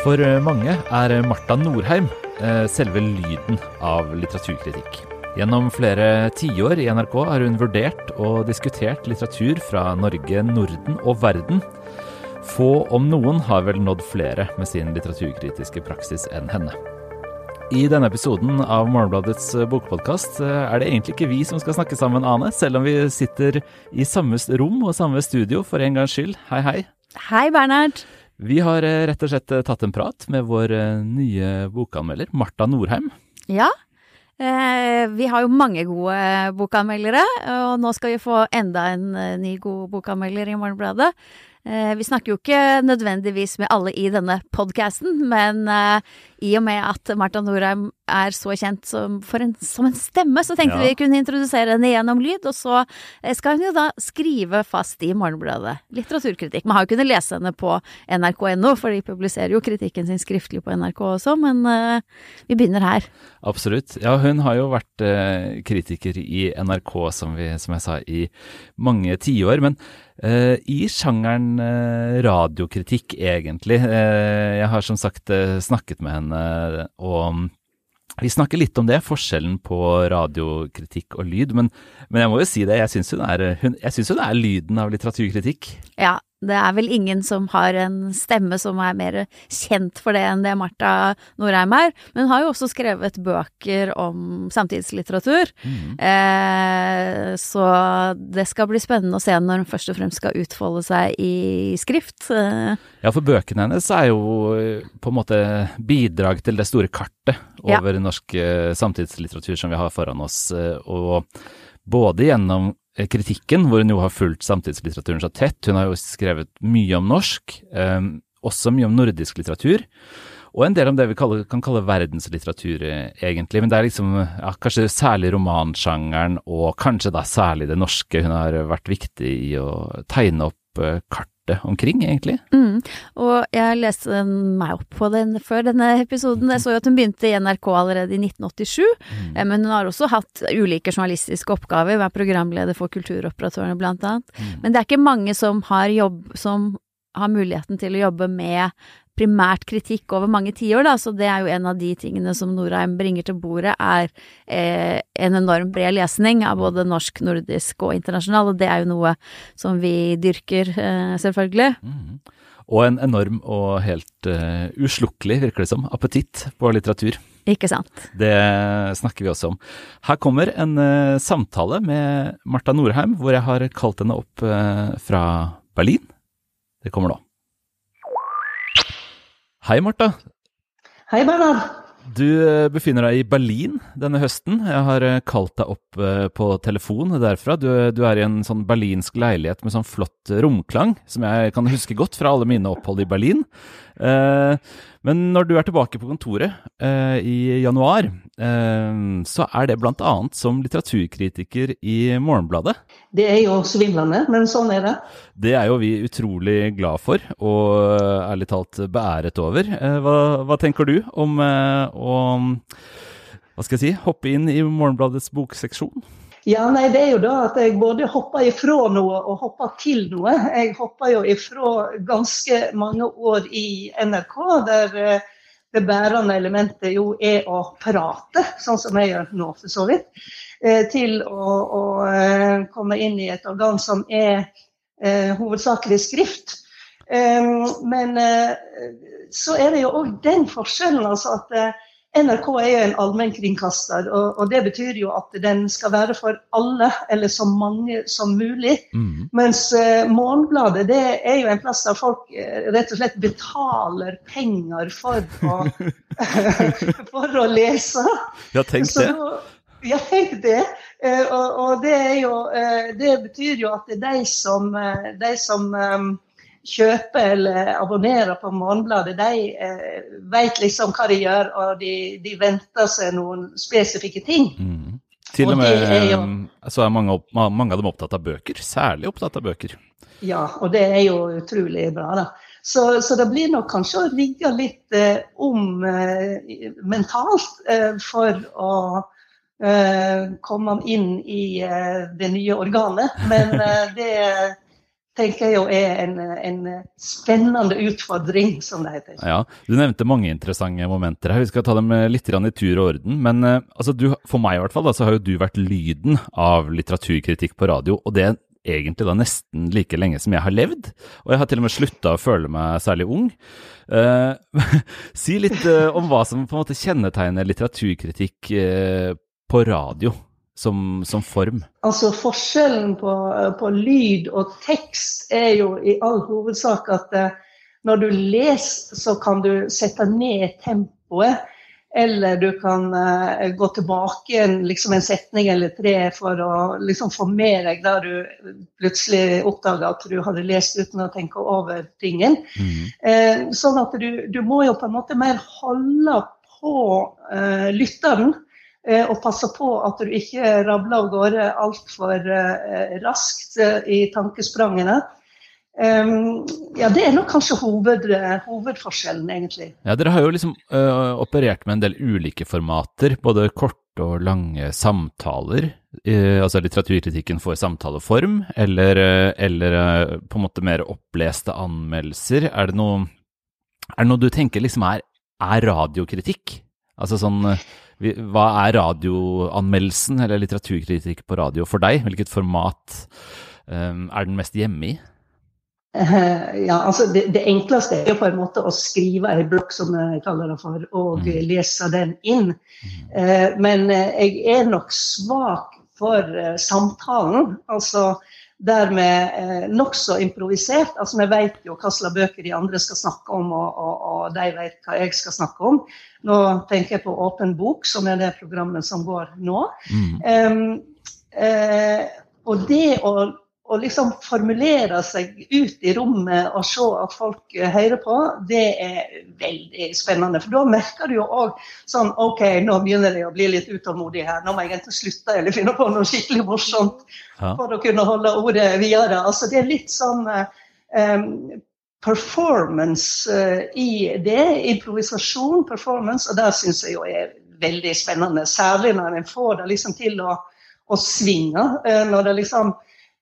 For mange er Marta Norheim eh, selve lyden av litteraturkritikk. Gjennom flere tiår i NRK har hun vurdert og diskutert litteratur fra Norge, Norden og verden. Få, om noen, har vel nådd flere med sin litteraturkritiske praksis enn henne. I denne episoden av Morgenbladets bokpodkast er det egentlig ikke vi som skal snakke sammen, Ane, selv om vi sitter i samme rom og samme studio for en gangs skyld. Hei, hei. Hei, Bernhard. Vi har eh, rett og slett tatt en prat med vår eh, nye bokanmelder, Marta Norheim. Ja, eh, vi har jo mange gode bokanmeldere, og nå skal vi få enda en ny god bokanmelder i Morgenbladet. Eh, vi snakker jo ikke nødvendigvis med alle i denne podkasten, men eh, i og med at Marta Norheim er så kjent som, en, som en stemme, så tenkte ja. vi kunne introdusere henne gjennom lyd. Og så eh, skal hun jo da skrive fast i Morgenbladet litteraturkritikk. Man har jo kunnet lese henne på nrk.no, for de publiserer jo kritikken sin skriftlig på NRK også, men vi begynner her. Absolutt. Ja, hun har jo vært kritiker i NRK, som, vi, som jeg sa, i mange tiår. Men Uh, I sjangeren uh, radiokritikk, egentlig. Uh, jeg har som sagt snakket med henne, og vi snakker litt om det, forskjellen på radiokritikk og lyd. Men, men jeg må jo si det, jeg syns hun, hun, hun, er lyden av litteraturkritikk. Ja, det er vel ingen som har en stemme som er mer kjent for det enn det Marta Norheim er. Men hun har jo også skrevet bøker om samtidslitteratur. Mm. Eh, så det skal bli spennende å se når hun først og fremst skal utfolde seg i skrift. Ja, for bøkene hennes er jo eh, på en måte bidrag til det store kartet over ja. norsk eh, samtidslitteratur som vi har foran oss. Eh, og både gjennom kritikken, hvor hun jo har fulgt samtidslitteraturen så tett. Hun har jo skrevet mye om norsk, eh, også mye om nordisk litteratur. Og en del om det vi kaller, kan kalle verdenslitteratur, eh, egentlig. Men det er liksom ja, kanskje særlig romansjangeren, og kanskje da særlig det norske hun har vært viktig i å tegne opp eh, kart omkring, egentlig. Mm. Og jeg leste meg opp på den før denne episoden. Jeg så jo at hun begynte i NRK allerede i 1987. Mm. Eh, men hun har også hatt ulike journalistiske oppgaver, er programleder for Kulturoperatørene blant annet. Mm. Men det er ikke mange som har jobb som har muligheten til å jobbe med primært kritikk over mange tiår, da, så det er jo en av de tingene som Norheim bringer til bordet, er eh, en enorm bred lesning av både norsk, nordisk og internasjonal, og det er jo noe som vi dyrker, eh, selvfølgelig. Mm. Og en enorm og helt uh, uslukkelig, virker det som, appetitt på litteratur. Ikke sant. Det snakker vi også om. Her kommer en uh, samtale med Marta Norheim, hvor jeg har kalt henne opp uh, fra Berlin. Det kommer nå. Hei, Marta. Hei, Bernhard. Du eh, befinner deg i Berlin denne høsten. Jeg har eh, kalt deg opp eh, på telefon derfra. Du, du, er i en sånn berlinsk leilighet med sånn flott romklang, som jeg kan huske godt fra alle mine opphold i Berlin. Eh, men når du er tilbake på kontoret eh, i januar, eh, så er det bl.a. som litteraturkritiker i Morgenbladet. Det er jo svimlende, men sånn er det. Det er jo vi utrolig glad for, og ærlig talt beæret over. Hva, hva tenker du om å hva skal jeg si, hoppe inn i Morgenbladets bokseksjon? Ja, nei, det er jo da at jeg både hopper ifra noe og hopper til noe. Jeg hopper jo ifra ganske mange år i NRK, der eh, det bærende elementet jo er å prate, sånn som jeg gjør nå, for så vidt. Eh, til å, å eh, komme inn i et organ som er hovedsakelig skrift. men så er det jo òg den forskjellen altså at NRK er jo en allmennkringkaster, og, og, det betyr jo at den skal være for alle, eller så mange som mulig. Mm. Mens uh, Morgenbladet det er jo en plass der folk uh, rett og slett betaler penger for å, for å lese. Ja, tenk det. ja, tenk det. Uh, og, og det, jo, det, betyr jo at det er de som, de som um, kjøper eller abonnerer på Morgenbladet, de eh, vet liksom hva de gjør, og de, de venter seg noen spesifikke ting. Mm. Til og, med er jo, så er mange, mange, av dem opptatt av bøker, særlig opptatt av bøker. Ja, og det er jo utrolig bra, da. Så, så det blir nok kanskje å rigge litt eh, om eh, mentalt eh, for å eh, komme inn i eh, det nye organet. Men det tenker jeg jo er en, en, spennende utfordring, som det heter. Ja, Du nevnte mange interessante momenter her. Vi skal ta dem litt i tur og orden. Men altså, du, for meg i hvert fall, da, så har jo du vært lyden av litteraturkritikk på radio. og det egentlig da nesten like lenge som jeg har levd, og jeg har til og med slutta å føle meg særlig ung. Eh, si litt eh, om hva som på en måte kjennetegner litteraturkritikk eh, på radio som, som, form? Altså Forskjellen på, på, lyd og tekst er jo i all hovedsak at når du leser, så kan du sette ned tempoet. Eller du kan uh, gå tilbake en, liksom en setning eller tre for å liksom, få med deg da du plutselig oppdaga at du hadde lest uten å tenke over tingen. Mm. Uh, sånn at du, du, må jo på en måte mer holde på uh, lytteren. Og passe på at du ikke rabler av gårde altfor raskt i tankesprangene. Um, ja, det er nok kanskje hoved, hovedforskjellen, egentlig. Ja, Dere har jo liksom uh, operert med en del ulike formater, både korte og lange samtaler. Uh, altså litteraturkritikken får samtaleform, eller, uh, eller på en måte mer oppleste anmeldelser. Er det noe, er det noe du tenker liksom er, er radiokritikk? Altså sånn Hva er radioanmeldelsen eller litteraturkritikk på radio for deg? Hvilket format er den mest hjemme i? Eh, ja, altså det, det, enkleste er jo på en måte å skrive ei blokk, som jeg kaller det for, og mm. lese den inn. Mm. men uh, jeg er nok svak for samtalen. altså Dermed eh, nokså improvisert. altså Vi vet jo hva slags bøker de andre skal snakke om, og, og, og, de vet hva jeg skal snakke om. Nå tenker jeg på Åpen bok, som er det programmet som går nå. Mm. Um, og det å å liksom formulere seg ut i rommet og se at folk eh, hører på, det er veldig spennende. For da merker du jo òg sånn OK, nå begynner jeg å bli litt utålmodig her. Nå må jeg egentlig slutte eller finne på noe skikkelig morsomt ja. for å kunne holde ordet videre. Altså det er litt sånn um, performance uh, i det. Improvisasjon, performance. Og det syns jeg jo er veldig spennende. Særlig når en får det liksom til å, å svinge. Uh, når det liksom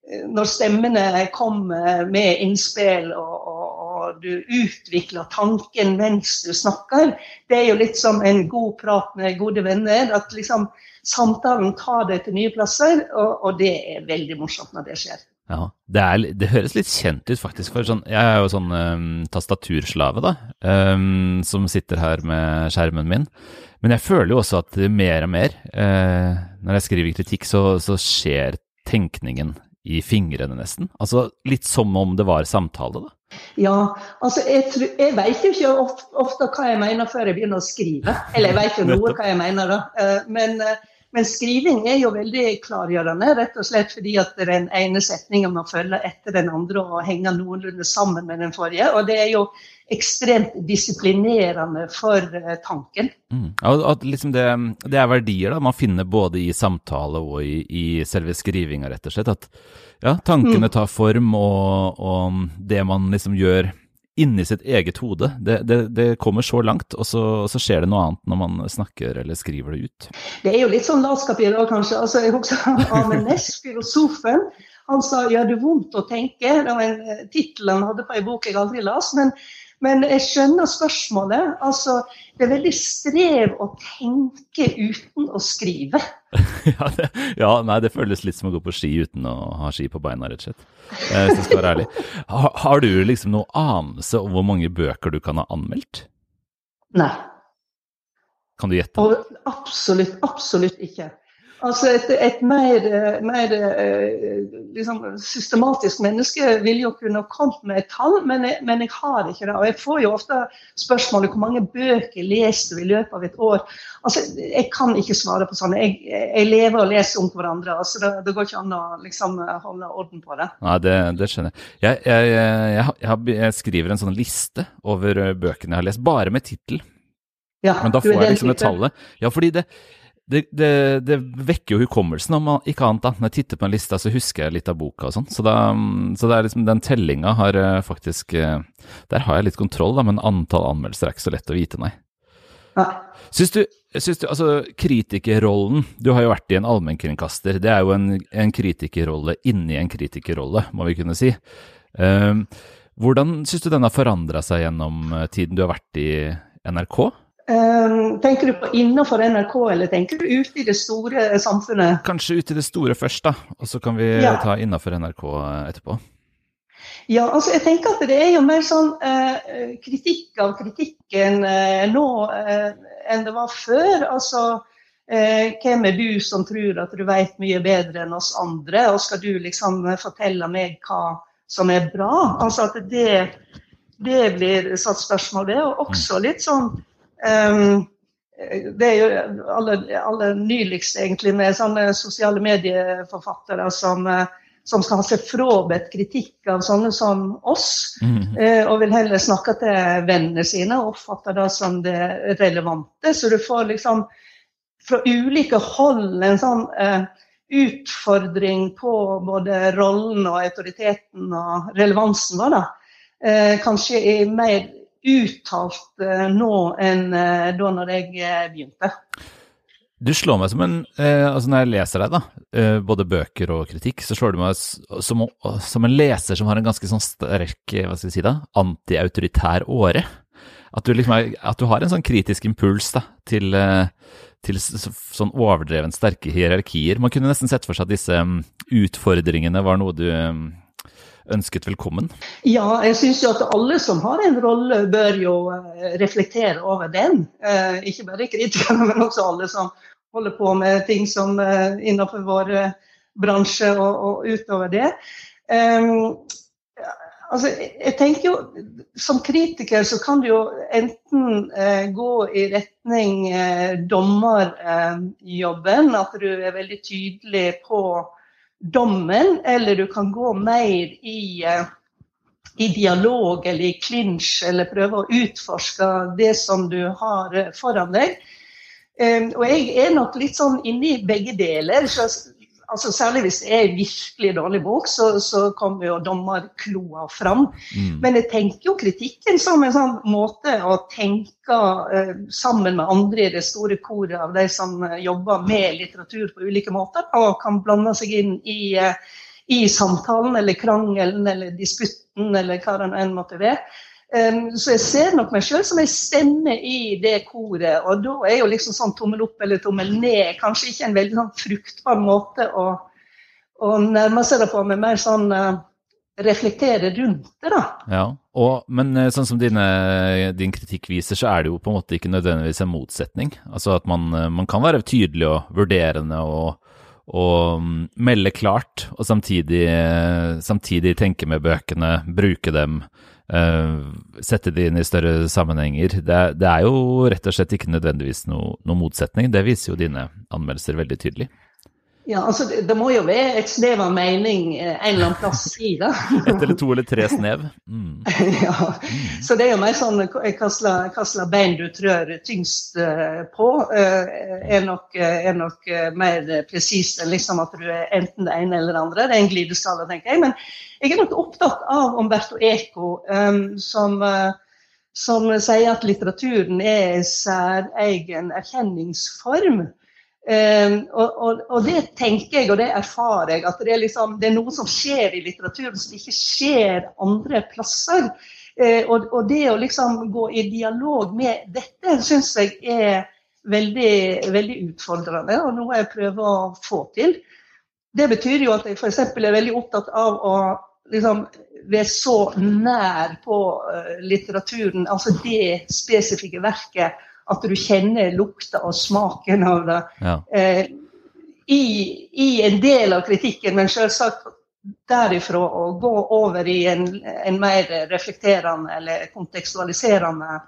når stemmene kommer med innspill og, og, og, du utvikler tanken mens du snakker. Det er jo litt som en god prat med gode venner. At liksom samtalen tar deg til nye plasser, og, og det er veldig morsomt når det skjer. Ja, det, er, det, høres litt kjent ut, faktisk. For sånn, jeg er jo sånn um, tastaturslave, da. Um, som sitter her med skjermen min. Men jeg føler jo også at mer og mer, uh, når jeg skriver kritikk, så, så skjer tenkningen i fingrene, nesten? Altså litt som om det var samtale, da? Ja, altså jeg, tror, jeg vet jo ikke ofte, ofte, hva jeg mener før jeg begynner å skrive. Eller jeg vet jo noe hva jeg mener, da. Eh, men, eh, men, skriving er jo veldig klargjørende, rett og slett fordi at den ene setningen man følger etter den andre og henger noenlunde sammen med den forrige. Og det er jo ekstremt disiplinerende for eh, tanken. Mm. Liksom det, det, er verdier da, man finner både i samtale og i, i selve skrivinga, rett og slett. At ja, tankene mm. tar form, og, og, det man liksom gjør inni sitt eget hode, det, det, det kommer så langt, og så, så, skjer det noe annet når man snakker eller skriver det ut. Det er jo litt sånn latskap i dag, kanskje. Altså, jeg husker Arne Næss, filosofen. Han sa 'gjør det vondt å tenke'. Det var en eh, tittel han hadde på ei bok jeg aldri las. men men jeg skjønner spørsmålet. Altså, det er veldig strev å tenke uten å skrive. ja, det, ja, nei, det føles litt som å gå på ski uten å ha ski på beina, rett og slett. Hvis jeg skal være ærlig. Har, har du liksom noe anelse om hvor mange bøker du kan ha anmeldt? Nei. Kan du gjette? Og absolutt, absolutt ikke. Altså et, et mer, mer eh, liksom, systematisk menneske vil jo kunne kommet med et tall, men jeg, men jeg, har ikke det. Og jeg får jo ofte spørsmålet hvor mange bøker leser du i løpet av et år. Altså, Jeg kan ikke svare på sånn. Jeg, jeg lever og leser om hverandre. altså Det, det går ikke an å liksom, holde orden på det. Nei, det, det skjønner jeg. Jeg, jeg, skriver en sånn liste over bøkene jeg har lest, bare med tittel. Ja, men da får jeg liksom det tallet. Ja, fordi det det, det, det, vekker jo hukommelsen, om ikke annet. da. Når jeg titter på en liste, så husker jeg litt av boka og sånn. Så, så, det er liksom, den tellinga har eh, faktisk eh, Der har jeg litt kontroll, da, men antall anmeldelser er ikke så lett å vite, nei. Ja. Syns du, syns du Altså, kritikerrollen Du har jo vært i en allmennkringkaster. Det er jo en, en kritikerrolle inni en kritikerrolle, må vi kunne si. Um, hvordan syns du den har forandra seg gjennom tiden du har vært i NRK? Um, tenker du på innenfor NRK, eller tenker du ute i det store samfunnet? Kanskje ute i det store først, da. Og så kan vi ja. ta innenfor NRK etterpå. Ja, altså jeg tenker at det er jo mer sånn eh, kritikk av kritikken eh, nå eh, enn det var før. Altså eh, hvem er du som tror at du vet mye bedre enn oss andre, og skal du liksom fortelle meg hva som er bra? Altså at det, det blir satt spørsmål ved. Og også litt sånn det er jo aller, aller nyligst egentlig med sånne sosiale medieforfattere som, eh, som skal ha seg frabedt kritikk av sånne som oss, mm. og vil heller snakke til vennene sine og oppfatte det som det relevante. Så du får liksom fra ulike hold en sånn eh, utfordring på både rollen og autoriteten og relevansen vår. da. Eh, kanskje i mer uttalt eh, nå enn eh, da når jeg eh, begynte. Du slår meg som en altså Når jeg leser deg, da, både bøker og kritikk, så slår du meg som, som en leser som har en ganske sånn sterk hva skal jeg si da, antiautoritær åre. At du, liksom at du har en sånn kritisk impuls da, til, til sånn overdreven sterke hierarkier. Man kunne nesten sett for seg at disse mm, utfordringene var noe du mm, ønsket velkommen? Ja, jeg syns jo at alle som har en rolle, bør jo eh, reflektere over den. Eh, ikke bare kritikerne, men også alle som holder på med ting som eh, innenfor vår bransje og, og utover det. Um, altså, jeg tenker jo Som kritiker så kan du jo enten eh, gå i retning eh, dommerjobben, eh, at du er veldig tydelig på dommen, eller du kan gå mer i, eh, i dialog eller i klinsj, eller prøve å utforske det som du har eh, foran deg. Um, og jeg er nok litt sånn inne i begge deler. Så altså Særlig hvis det er virkelig dårlig bok, så, så kommer jo dommerkloa fram. Mm. Men jeg tenker jo kritikken som en sånn måte å tenke eh, sammen med andre i det store koret av de som uh, jobber med litteratur på ulike måter, og kan blande seg inn i, uh, i samtalen eller krangelen eller disputten eller hva det enn måtte være. Um, så jeg ser nok meg sjøl som ei stemme i det koret. Og da er jo liksom sånn tommel opp eller tommel ned kanskje ikke en veldig sånn fruktbar måte å, å nærme seg det på, med mer sånn uh, reflektere rundt det, da. Ja, og, Men eh, sånn som dine, din kritikk viser, så er det jo på en måte ikke nødvendigvis en motsetning. Altså at man, eh, man kan være tydelig og vurderende og, og mm, melde klart, og samtidig, samtidig tenke med bøkene, bruke dem sette det inn i større sammenhenger. Det, det, er jo rett og slett ikke nødvendigvis noe, noe motsetning. Det viser jo dine anmeldelser veldig tydelig. Ja, altså det, det, må jo være et snev av mening eh, en eller annen plass i det. Et eller to eller tre snev. Mm. ja, mm. Så det er jo mer sånn hva slags bein du trør tyngst eh, på, er nok, er nok mer presist enn liksom at du er enten det ene eller det andre. Det er en glideskala, tenker jeg. Men jeg er nok opptatt av Umberto Eco, um, som, som sier at litteraturen er en særegen erkjenningsform. Um, og, og, det tenker jeg, og det erfarer jeg, at det er, liksom, det er, noe som skjer i litteraturen som ikke skjer andre plasser. Uh, og, og, det å liksom gå i dialog med dette syns jeg er veldig, veldig utfordrende, og noe jeg prøver å få til. Det betyr jo at jeg f.eks. er veldig opptatt av å liksom være så nær på uh, litteraturen, altså det spesifikke verket at du kjenner lukta og smaken av det. Ja. Eh, i, i, en del av kritikken, men selvsagt derifra å gå over i en, en mer reflekterende eller kontekstualiserende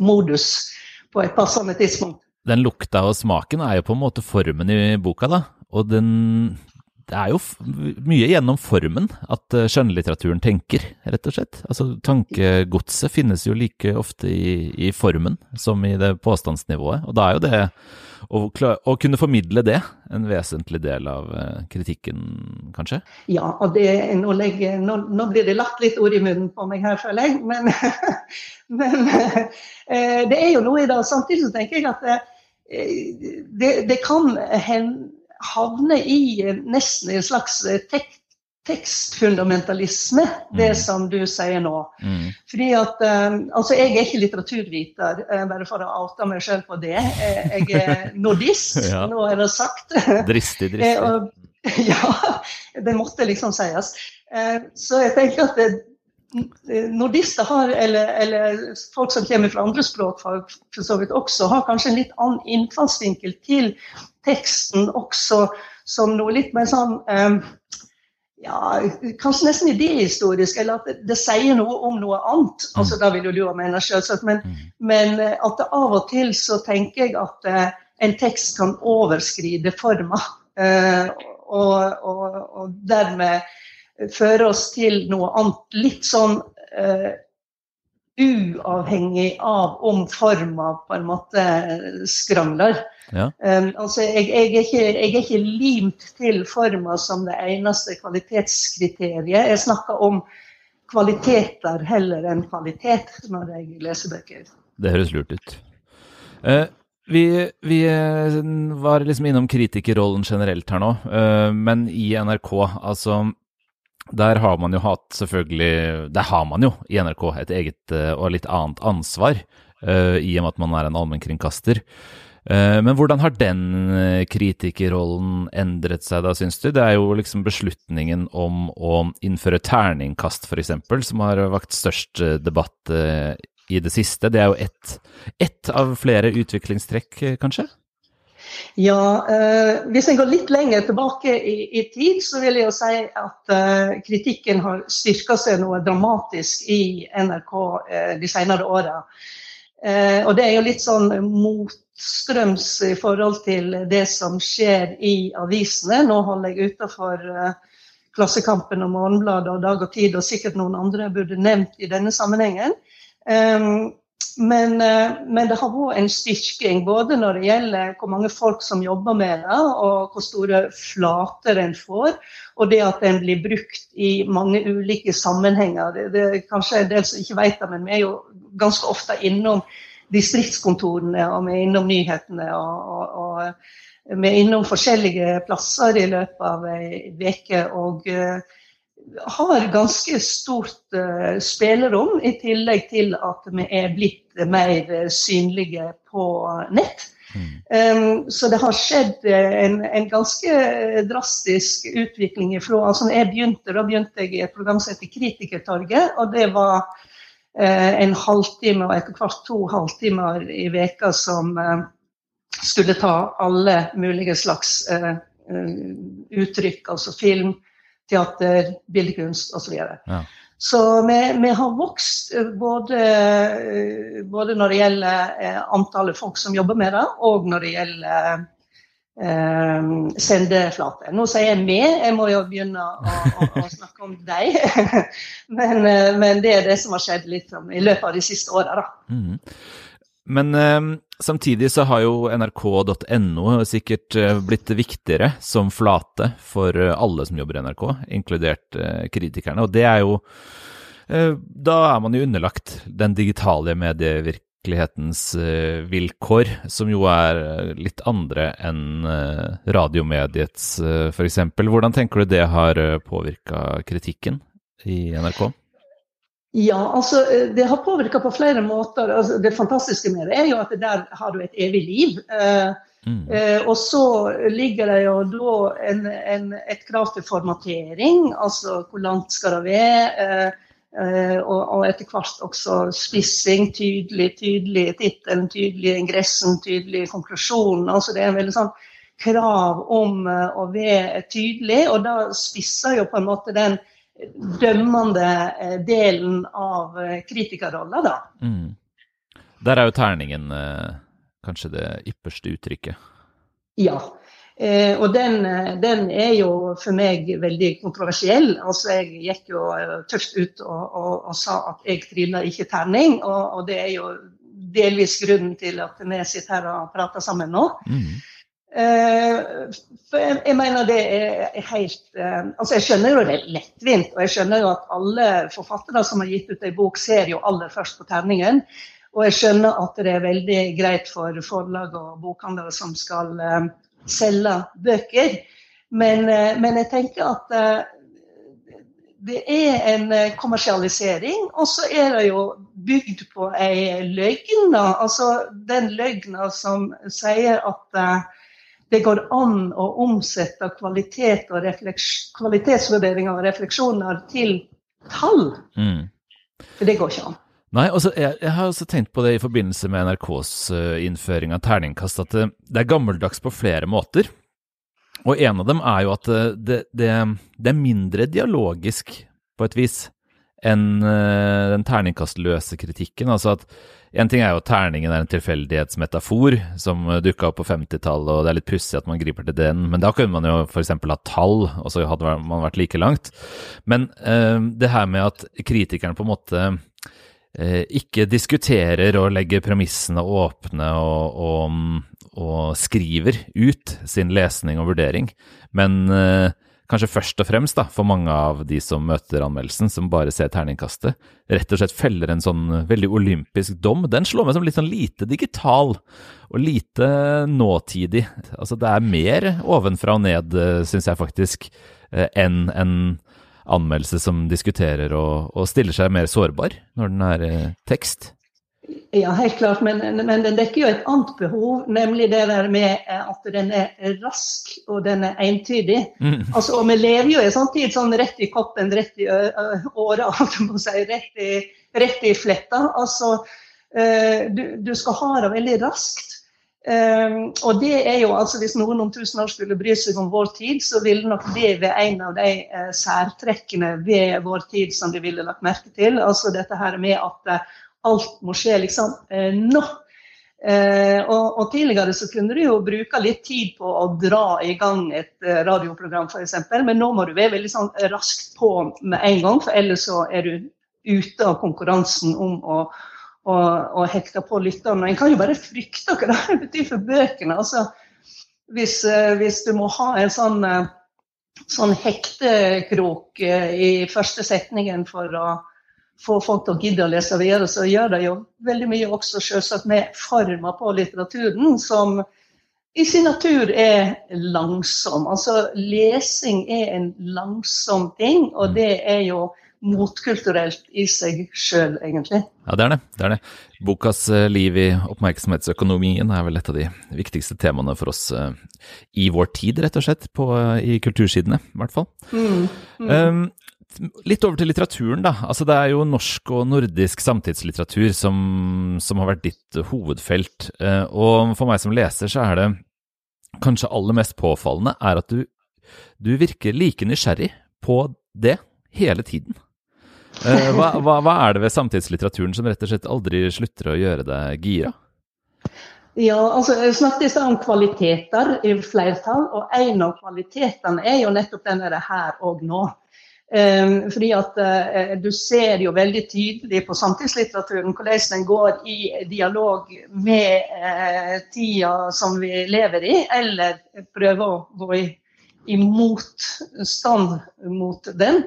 modus på et passende tidspunkt. Den lukta og smaken er jo på en måte formen i boka, da. Og den, det er jo mye gjennom formen at eh, skjønnlitteraturen tenker, rett og slett. Altså Tankegodset finnes jo like ofte i, i, formen som i det påstandsnivået. Og da er jo det å, å, kunne formidle det en vesentlig del av eh, kritikken, kanskje? Ja, og det, nå, legger, nå, nå, blir det lagt litt ord i munnen på meg her, føler jeg. Men, men eh, det er jo noe i det. Samtidig tenker jeg at det, det kan hende havne i nesten en slags tekstfundamentalisme, det Mm. som du sier nå. Mm. Fordi at, um, altså Jeg er ikke litteraturviter, eh, bare for å oute meg selv på det. Eh, jeg er nordist, Ja. nå er det sagt. Dristig, Eh, dristig. og, ja, det måtte liksom sies. Eh, så jeg tenker at det, nordister har, eller, eller folk som kommer fra andre språkfag for så vidt også, har kanskje en litt annen innfallsvinkel til teksten også, som noe litt mer sånn eh, ja, kanskje nesten idéhistorisk, eller at det, det sier noe om noe annet. altså Da vil jo du ha mene selvsagt, men, Mm. men eh, at det av og til så tenker jeg at eh, en tekst kan overskride forma. Eh, og, og, og dermed føre oss til noe annet. Litt sånn uh, uavhengig av om forma på en måte skrangler. Ja. Um, altså jeg, jeg, er ikke, jeg er ikke limt til forma som det eneste kvalitetskriteriet. Jeg snakker om kvaliteter heller enn kvalitet når jeg leser bøker. Det høres lurt ut. Uh, vi, vi eh, var liksom innom kritikerrollen generelt her nå, men i NRK, altså der har man jo hatt selvfølgelig Der har man jo i NRK et eget eh, og litt annet ansvar, eh, i og med at man er en allmennkringkaster. Eh, Men hvordan har den kritikerrollen endret seg da, syns du? Det er jo liksom beslutningen om å innføre terningkast, f.eks., som har vakt størst debatt i det siste. Det er jo ett et av flere utviklingstrekk, kanskje? Ja, eh, Hvis en går litt lenger tilbake i, i tid, så vil jeg jo si at eh, kritikken har styrka seg noe dramatisk i NRK eh, de senere åra. Eh, og det er jo litt sånn motstrøms i forhold til det som skjer i avisene. Nå holder jeg utenfor eh, Klassekampen og Morgenbladet og Dag og Tid, og sikkert noen andre jeg burde nevnt i denne sammenhengen. Um, men, eh, men, det har vært en styrking både når det gjelder hvor mange folk som jobber med det, og hvor store flater en får, og det at den blir brukt i mange ulike sammenhenger. Det, det er kanskje en del som ikke vet det, men vi er jo ganske ofte innom distriktskontorene, og vi er innom nyhetene. og, og, og vi er innom forskjellige plasser i løpet av ei uke. Og uh, har ganske stort uh, spillerom, i tillegg til at vi er blitt mer synlige på nett. Mm. Um, så det har skjedd en, en, ganske drastisk utvikling ifra altså når jeg begynte, Da begynte jeg i et program som heter Kritikertorget. og det var uh, en halvtime og etter hvert to halvtimer i veka som skulle ta alle mulige slags uttrykk, altså film, teater, bildekunst osv. Så, ja. så vi, vi, har vokst både, både, når det gjelder antallet folk som jobber med det, og når det gjelder eh, sendeflate. Nå sier jeg vi, jeg må jo begynne å, å, å snakke om deg. men, men, det er det som har skjedd litt i løpet av de siste åra. Mm. Men eh, samtidig så har jo nrk.no sikkert eh, blitt viktigere som flate for eh, alle som jobber i NRK, inkludert eh, kritikerne. Og det er jo eh, Da er man jo underlagt den digitale medievirkelighetens eh, vilkår, som jo er litt andre enn radiomediets, f.eks. Hvordan tenker du det har påvirka kritikken i NRK? Ja, altså det har påvirka på flere måter. Altså, det fantastiske med det er jo at der har du et evig liv. Eh, mm. eh, og så ligger det jo da en, en, et krav til formatering, altså hvor langt skal det være. Eh, og, og, etter hvert også spissing, tydelig, tydelig tittelen, tydelig ingressen, tydelig konklusjonen. Altså det er en veldig sånn krav om å være tydelig, og da spisser jo på en måte den dømmende delen av kritikerrolla, da. Mm. Der er jo terningen eh, kanskje det ypperste uttrykket. Ja. Eh, og den, den, er jo for meg veldig kontroversiell. Altså, jeg gikk jo tøft ut og, og, og sa at jeg triller ikke terning, og, og, det er jo delvis grunnen til at vi sitter her og prater sammen nå. Mm. Eh, for jeg, mener det er helt eh, Altså, jeg skjønner jo det er lettvint, og jeg skjønner jo at alle forfattere som har gitt ut ei bok, ser jo aller først på terningen. Og jeg skjønner at det er veldig greit for forlag og bokhandlere som skal uh, selge bøker. Men, men, jeg tenker at det er en eh, kommersialisering, og så er det jo bygd på ei løgn. Altså den løgna som sier at det går an å omsette kvalitet og kvalitetsvurderinger og refleksjoner til tall. Mm. For det går ikke an. Nei, også, jeg, jeg, har også tenkt på det i forbindelse med NRKs uh, innføring av terningkast, at det, det, er gammeldags på flere måter. Og en av dem er jo at det, det, det er mindre dialogisk, på et vis, enn den terningkastløse kritikken. Altså at en ting er jo at terningen er en tilfeldighetsmetafor som dukka opp på 50-tallet, og det er litt pussig at man griper til den, men da kunne man jo f.eks. ha tall, og så hadde man vært like langt. Men eh, det her med at kritikeren på en måte eh, ikke diskuterer og legger premissene åpne og, og, og, skriver ut sin lesning og vurdering, men uh, kanskje først og fremst da, for mange av de som møter anmeldelsen, som bare ser terningkastet, rett og slett feller en sånn veldig olympisk dom. Den slår meg som litt sånn lite digital og lite nåtidig. Altså det er mer ovenfra og ned, syns jeg faktisk, eh, enn en anmeldelse som diskuterer og, og, stiller seg mer sårbar når den er eh, tekst. Ja, helt klart. Men, men, den dekker jo et annet behov, nemlig det der med eh, at den er rask og den er entydig. Mm. Altså, og vi lever jo i en sånn tid sånn rett i koppen, rett i åra, si, rett, i, rett i fletta. Altså, du, du, skal ha det veldig raskt. Um, og det er jo altså Hvis noen om tusen år skulle bry seg om vår tid, så ville nok det være en av de særtrekkene ved vår tid som de ville lagt merke til. Altså dette her med at alt må skje liksom eh, nå. Eh, og, og, tidligere så kunne du jo bruke litt tid på å dra i gang et eh, radioprogram f.eks., men nå må du være veldig sånn raskt på med en gang, for ellers så er du ute av konkurransen om å, å, å hekte på lytterne. En kan jo bare frykte hva det betyr for bøkene. altså hvis, eh, hvis, du må ha en sånn, sånn hektekrok i første setningen for å få folk til å gidde å lese videre, så gjør det jo veldig mye også selvsagt med forma på litteraturen, som i sin natur er langsom. Altså lesing er en langsom ting, og mm. det er jo motkulturelt i seg sjøl, egentlig. Ja, det er det. det er det. Bokas eh, liv i oppmerksomhetsøkonomien er vel et av de viktigste temaene for oss uh, i vår tid, rett og slett, på, uh, i kultursidene, i hvert fall. Mm, mm. Um, Litt over til litteraturen, da. Altså, det er jo norsk og nordisk samtidslitteratur som, som har vært ditt hovedfelt. Eh, og for meg som leser, så er det kanskje aller mest påfallende er at du, du virker like nysgjerrig på det hele tiden. Eh, hva, hva, hva, er det ved samtidslitteraturen som rett og slett aldri slutter å gjøre deg gira? Ja, altså Jeg snakket i stad om kvaliteter i flertall, og en av kvalitetene er jo nettopp den her og nå. Um, fordi at uh, Du ser jo veldig tydelig på samtidslitteraturen hvordan den går i dialog med uh, tida som vi lever i, eller prøver å gå i, i motstand mot den.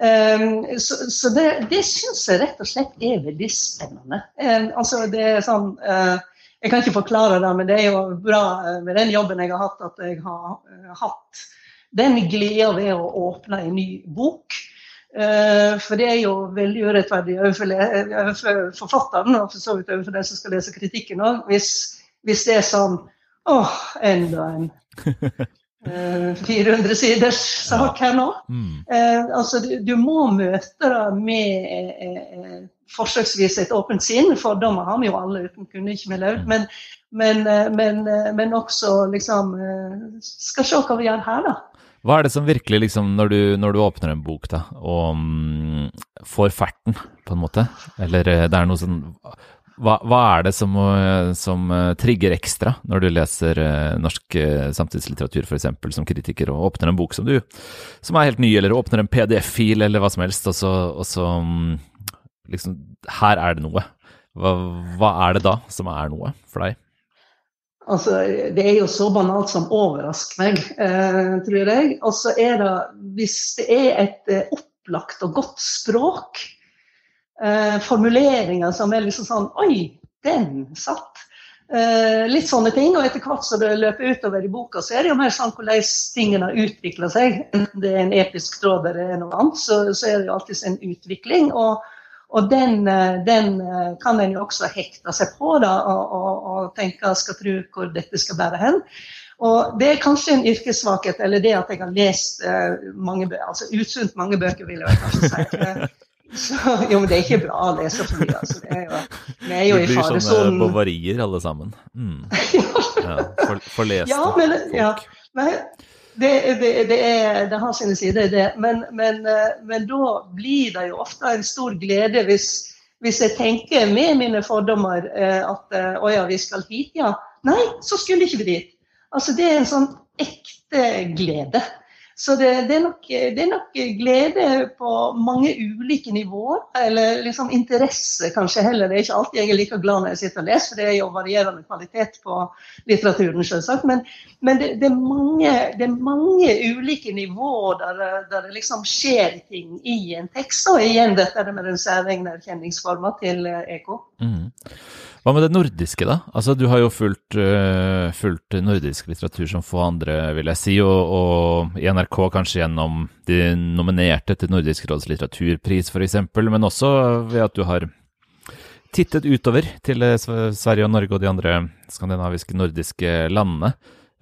Um, så, så, det, det syns jeg rett og slett er veldig spennende. Um, altså det er sånn uh, Jeg kan ikke forklare det, men det er jo bra med den jobben jeg har hatt, at jeg har hatt den gleda ved å åpne en ny bok. Uh, for det er jo veldig urettferdig overfor forfatteren, og for så vidt overfor den som skal lese kritikken òg, hvis, hvis, det er sånn åh, enda en uh, eh, 400 siders sak her nå. Mm. Uh, altså, du, du, må møte det med forsøksvis et åpent sinn. Fordommer har vi jo alle uten kunne ikke vi levd. Men, men, men, men, også liksom Skal se hva vi gjør her, da. Hva er det som virkelig, liksom, når du, når du åpner en bok da, og um, får ferten, på en måte, eller eh, det er noe sånn hva, hva er det som, eh, som, eh, trigger ekstra når du leser norsk samtidslitteratur f.eks. som kritiker, og åpner en bok som du, som er helt ny, eller åpner en PDF-fil eller hva som helst, og så, og så um, liksom Her er det noe. Hva, hva er det da som er noe for deg? Altså, det er jo så banalt som overrasker meg, eh, tror jeg. Og så er det, hvis det er et eh, opplagt og godt språk, eh, formuleringer som er liksom sånn Oi, den satt! Litt sånne ting. Og etter hvert som det løper utover i boka, så er det jo mer sånn hvordan tingene har utvikla seg. Enten det er en episk tråd eller noe annet, så, så er det jo alltid en utvikling. Og, og den, eh, den, eh, kan en jo også hekte seg på da, og, og, og tenke skal tro hvor dette skal bære hen. Og Det er kanskje en yrkessvakhet, eller det at jeg har lest uh, mange bøker, altså usunt mange bøker, vil jeg kanskje si. Så, jo, men det er ikke bra å lese for mye. Altså. Det er jo, vi er jo i faresonen. Det blir sånne bovarier alle sammen. Mm. ja, for, forleste ja, men, folk. Ja, men det, det, det, er, det, har sine sider, det. Men, men, eh, men, da blir det jo ofte en stor glede hvis, hvis jeg tenker med mine fordommer eh, at eh, å ja, vi skal hit, ja. Nei, så skulle ikke vi dit. Altså, det er en sånn ekte glede. Så det, det, er nok, det, er nok, glede på mange ulike nivåer. Eller liksom interesse, kanskje heller. Det er ikke alltid jeg er like glad når jeg sitter og leser, for det er jo varierende kvalitet på litteraturen, selvsagt. Men, men det, er mange, det, er mange, ulike nivåer der, der, det liksom skjer ting i en tekst. Og igjen dette med den særegne erkjenningsforma til EK. Mm. Hva med det nordiske, da? Altså, Du har jo fulgt, uh, fulgt nordisk litteratur som få andre, vil jeg si, og, og, i NRK kanskje gjennom de nominerte til Nordisk råds litteraturpris f.eks., men også ved at du har tittet utover til eh, Sverige og Norge og de andre skandinaviske, nordiske landene.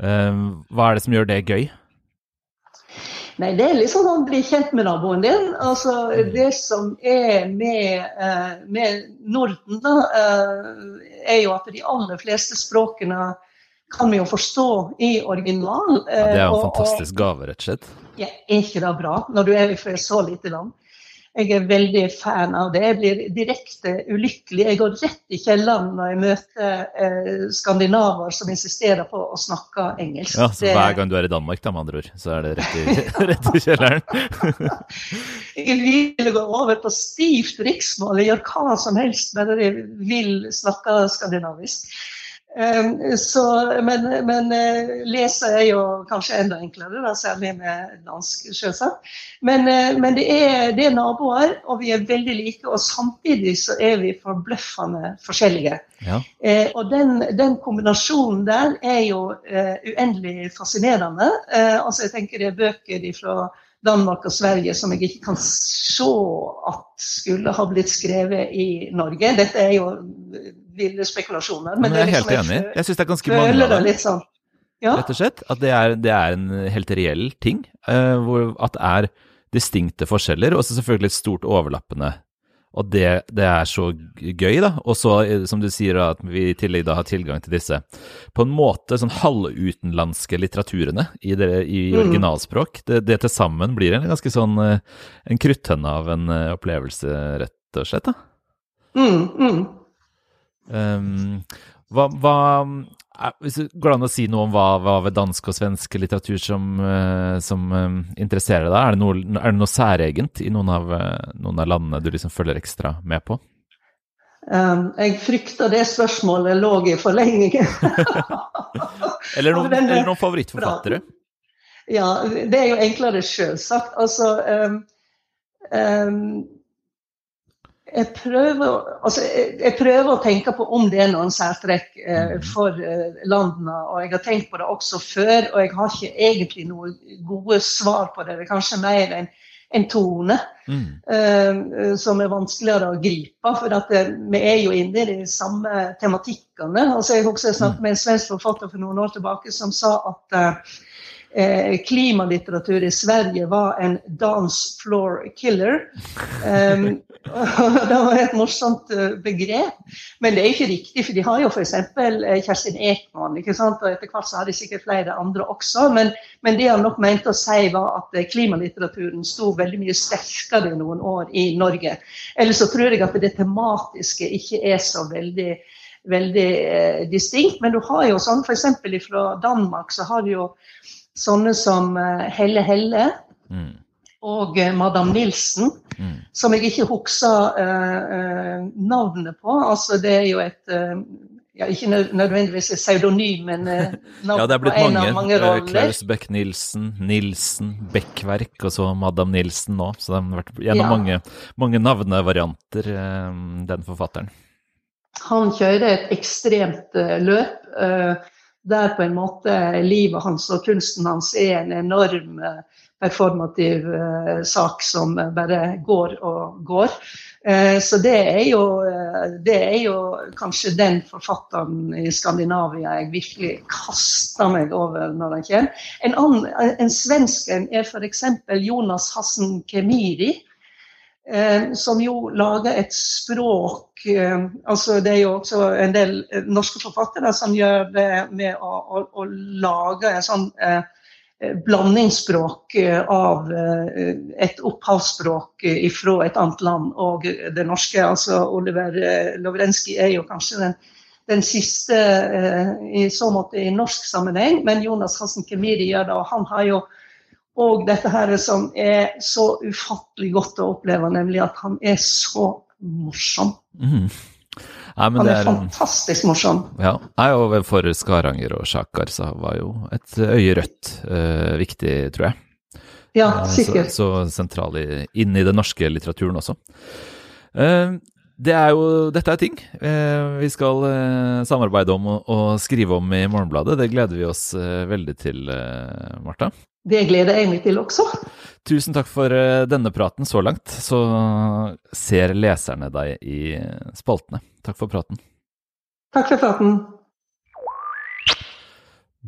Uh, hva er det som gjør det gøy? Nei, det er liksom sånn bli kjent med naboen din. Altså, mm. det som er med, eh, med Norden, da, eh, er jo at de aller fleste språkene kan vi jo forstå i original. Ja, det er jo en eh, fantastisk gave, rett og slett. Ja, er ikke det bra, når du er fra et så lite land? Jeg er veldig fan av det. Jeg blir direkte ulykkelig. Jeg går rett i kjelleren når jeg møter eh, skandinaver som insisterer på å snakke engelsk. Ja, så Hver gang du er i Danmark, da, med andre ord, så er det rett i, rett i kjelleren? jeg vil gå over på stivt riksmål, Jeg gjør hva som helst, bare jeg vil snakke skandinavisk. Ehm, så, men, men eh, lese er jo kanskje enda enklere, da, særlig med dansk, selvsagt. Men, eh, men det, er, det, er, naboer, og vi er veldig like. Og samtidig så er vi forbløffende forskjellige. Ja. Eh, og den, den, kombinasjonen der er jo eh, uendelig fascinerende. Eh, altså jeg tenker det er bøker fra Danmark og Sverige som jeg ikke kan se at skulle ha blitt skrevet i Norge. Dette er jo ville spekulasjoner. Men, men jeg er helt liksom, enig. Jeg syns det er ganske mange av dem. Sånn. Ja. Rett og slett. At det er, det er en helt reell ting. Uh, hvor, at det er distinkte forskjeller, og så selvfølgelig et stort overlappende. Og det, det, er så gøy, da. Og så, eh, som du sier, at vi i tillegg da har tilgang til disse på en måte sånn halvutenlandske litteraturene i, det, i mm. originalspråk. Det, det til sammen blir en ganske sånn eh, en kruttønne av en opplevelse, rett og slett. da. Mm, mm. Um, hva, hva, hvis det går an å si noe om hva, hva ved dansk og svensk litteratur som, uh, som um, interesserer deg? Er det, noe, er det noe særegent i noen av, noen av, landene du liksom følger ekstra med på? Um, jeg frykter det spørsmålet lå i forlengingen. eller, noen, eller noen favorittforfattere? Ja, det er jo enklere selvsagt. Altså um, um, jeg prøver, altså, jeg prøver, å tenke på om det er noen særtrekk eh, mm. for eh, landene. Og jeg har tenkt på det også før, og jeg har ikke egentlig noen gode svar på det. Det er kanskje mer en, en tone mm. eh, som er vanskeligere å gripe. For det, vi er jo inne i de samme tematikkene. Altså, jeg husker jeg snakket mm. med en svensk forfatter for noen år tilbake som sa at eh, klimalitteratur i Sverige var en dance floor killer. Um, det var et morsomt eh, begrep, men det er ikke riktig, for de har jo f.eks. Eh, Kjerstin Ekman, ikke sant? og etter hvert så har de sikkert flere andre også. Men, men det han nok mente å si, var at klimalitteraturen sto veldig mye sterkere noen år i Norge. Eller så tror jeg at det tematiske ikke er så veldig veldig eh, distinkt. Men du har jo sånn f.eks. fra Danmark så har du jo sånne som eh, Helle Helle mm. og Madame Madam Nilsen, mm. som jeg ikke husker uh, navnet på. Altså, det er jo et uh, ja, Ikke nødvendigvis et pseudonym, men uh, navn ja, det er blitt på en mange, av mange roller. Klaus Beck-Nilsen, Nilsen, Beckverk og så Madam Nilsen nå. Så det har vært gjennom ja. mange, mange navnevarianter, den forfatteren. han kjører et ekstremt løp. Der på en måte livet hans og kunsten hans er en enorm performativ sak som bare går og går. Eh, så det er, jo, eh, det er jo kanskje den forfatteren i Skandinavia jeg virkelig kaster meg over når han kommer. En, annen, en svensk er f.eks. Jonas Hassen Kemiri. Eh, som jo lager et språk altså Det er jo også en del norske forfattere som gjør det med å, å, å lage en sånn eh, Eh, blandingsspråk eh, av eh, et opphavsspråk fra et annet land og det norske. Altså Oliver Lovrenskij er jo kanskje den, den siste i så måte i norsk sammenheng, men Jonas Hansen Kemiri gjør det. og han har jo og dette her som er så ufattelig godt å oppleve, nemlig at han er så morsom. Mm. Nei, han er, er, fantastisk morsom. Ja, og for Skaranger og Sjakar så var jo et øye rødt uh, viktig, tror jeg. Ja, eh, sikkert. Så, så sentral inn i den norske litteraturen også. Uh, det er jo, dette er ting uh, vi skal samarbeide om og, skrive om i Morgenbladet. Det gleder vi oss veldig til, Marta. Det gleder jeg meg til også. Tusen takk for denne praten så langt. Så ser leserne deg i spaltene. Takk for praten. Takk for praten.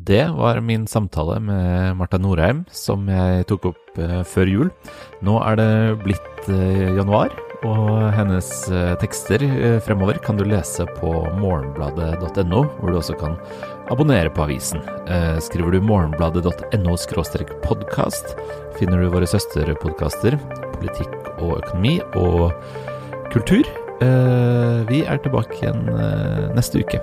Det var min samtale med Marta Norheim, som jeg tok opp eh, før jul. Nå er det blitt eh, januar, og hennes eh, tekster fremover kan du lese på morgenbladet.no, hvor du også kan abonnere på avisen. Skriver du morgenbladet.no podkast, finner du våre søsterpodkaster Politikk og økonomi og kultur. Eh, vi er tilbake igjen eh, neste uke.